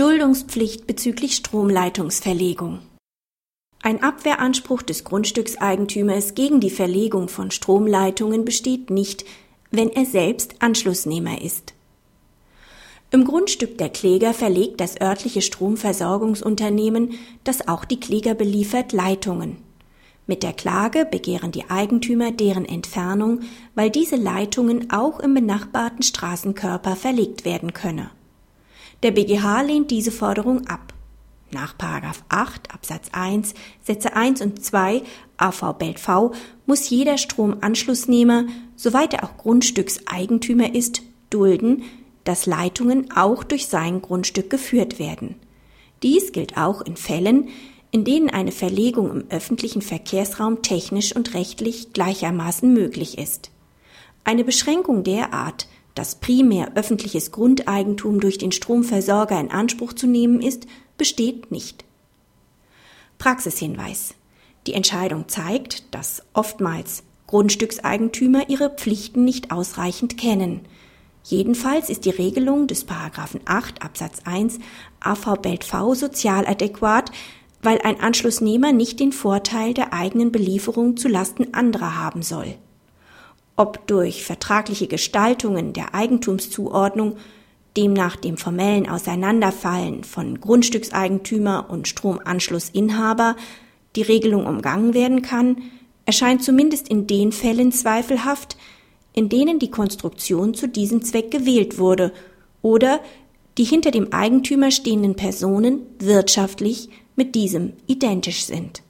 Duldungspflicht bezüglich Stromleitungsverlegung. Ein Abwehranspruch des Grundstückseigentümers gegen die Verlegung von Stromleitungen besteht nicht, wenn er selbst Anschlussnehmer ist. Im Grundstück der Kläger verlegt das örtliche Stromversorgungsunternehmen, das auch die Kläger beliefert, Leitungen. Mit der Klage begehren die Eigentümer deren Entfernung, weil diese Leitungen auch im benachbarten Straßenkörper verlegt werden könne. Der BGH lehnt diese Forderung ab. Nach 8 Absatz 1 Sätze 1 und 2 AV Belt V muss jeder Stromanschlussnehmer, soweit er auch Grundstückseigentümer ist, dulden, dass Leitungen auch durch sein Grundstück geführt werden. Dies gilt auch in Fällen, in denen eine Verlegung im öffentlichen Verkehrsraum technisch und rechtlich gleichermaßen möglich ist. Eine Beschränkung derart, dass primär öffentliches Grundeigentum durch den Stromversorger in Anspruch zu nehmen ist, besteht nicht. Praxishinweis. Die Entscheidung zeigt, dass oftmals Grundstückseigentümer ihre Pflichten nicht ausreichend kennen. Jedenfalls ist die Regelung des Paragraphen 8 Absatz 1 AV Belt V sozial adäquat, weil ein Anschlussnehmer nicht den Vorteil der eigenen Belieferung zu Lasten anderer haben soll. Ob durch vertragliche Gestaltungen der Eigentumszuordnung, demnach dem formellen Auseinanderfallen von Grundstückseigentümer und Stromanschlussinhaber, die Regelung umgangen werden kann, erscheint zumindest in den Fällen zweifelhaft, in denen die Konstruktion zu diesem Zweck gewählt wurde oder die hinter dem Eigentümer stehenden Personen wirtschaftlich mit diesem identisch sind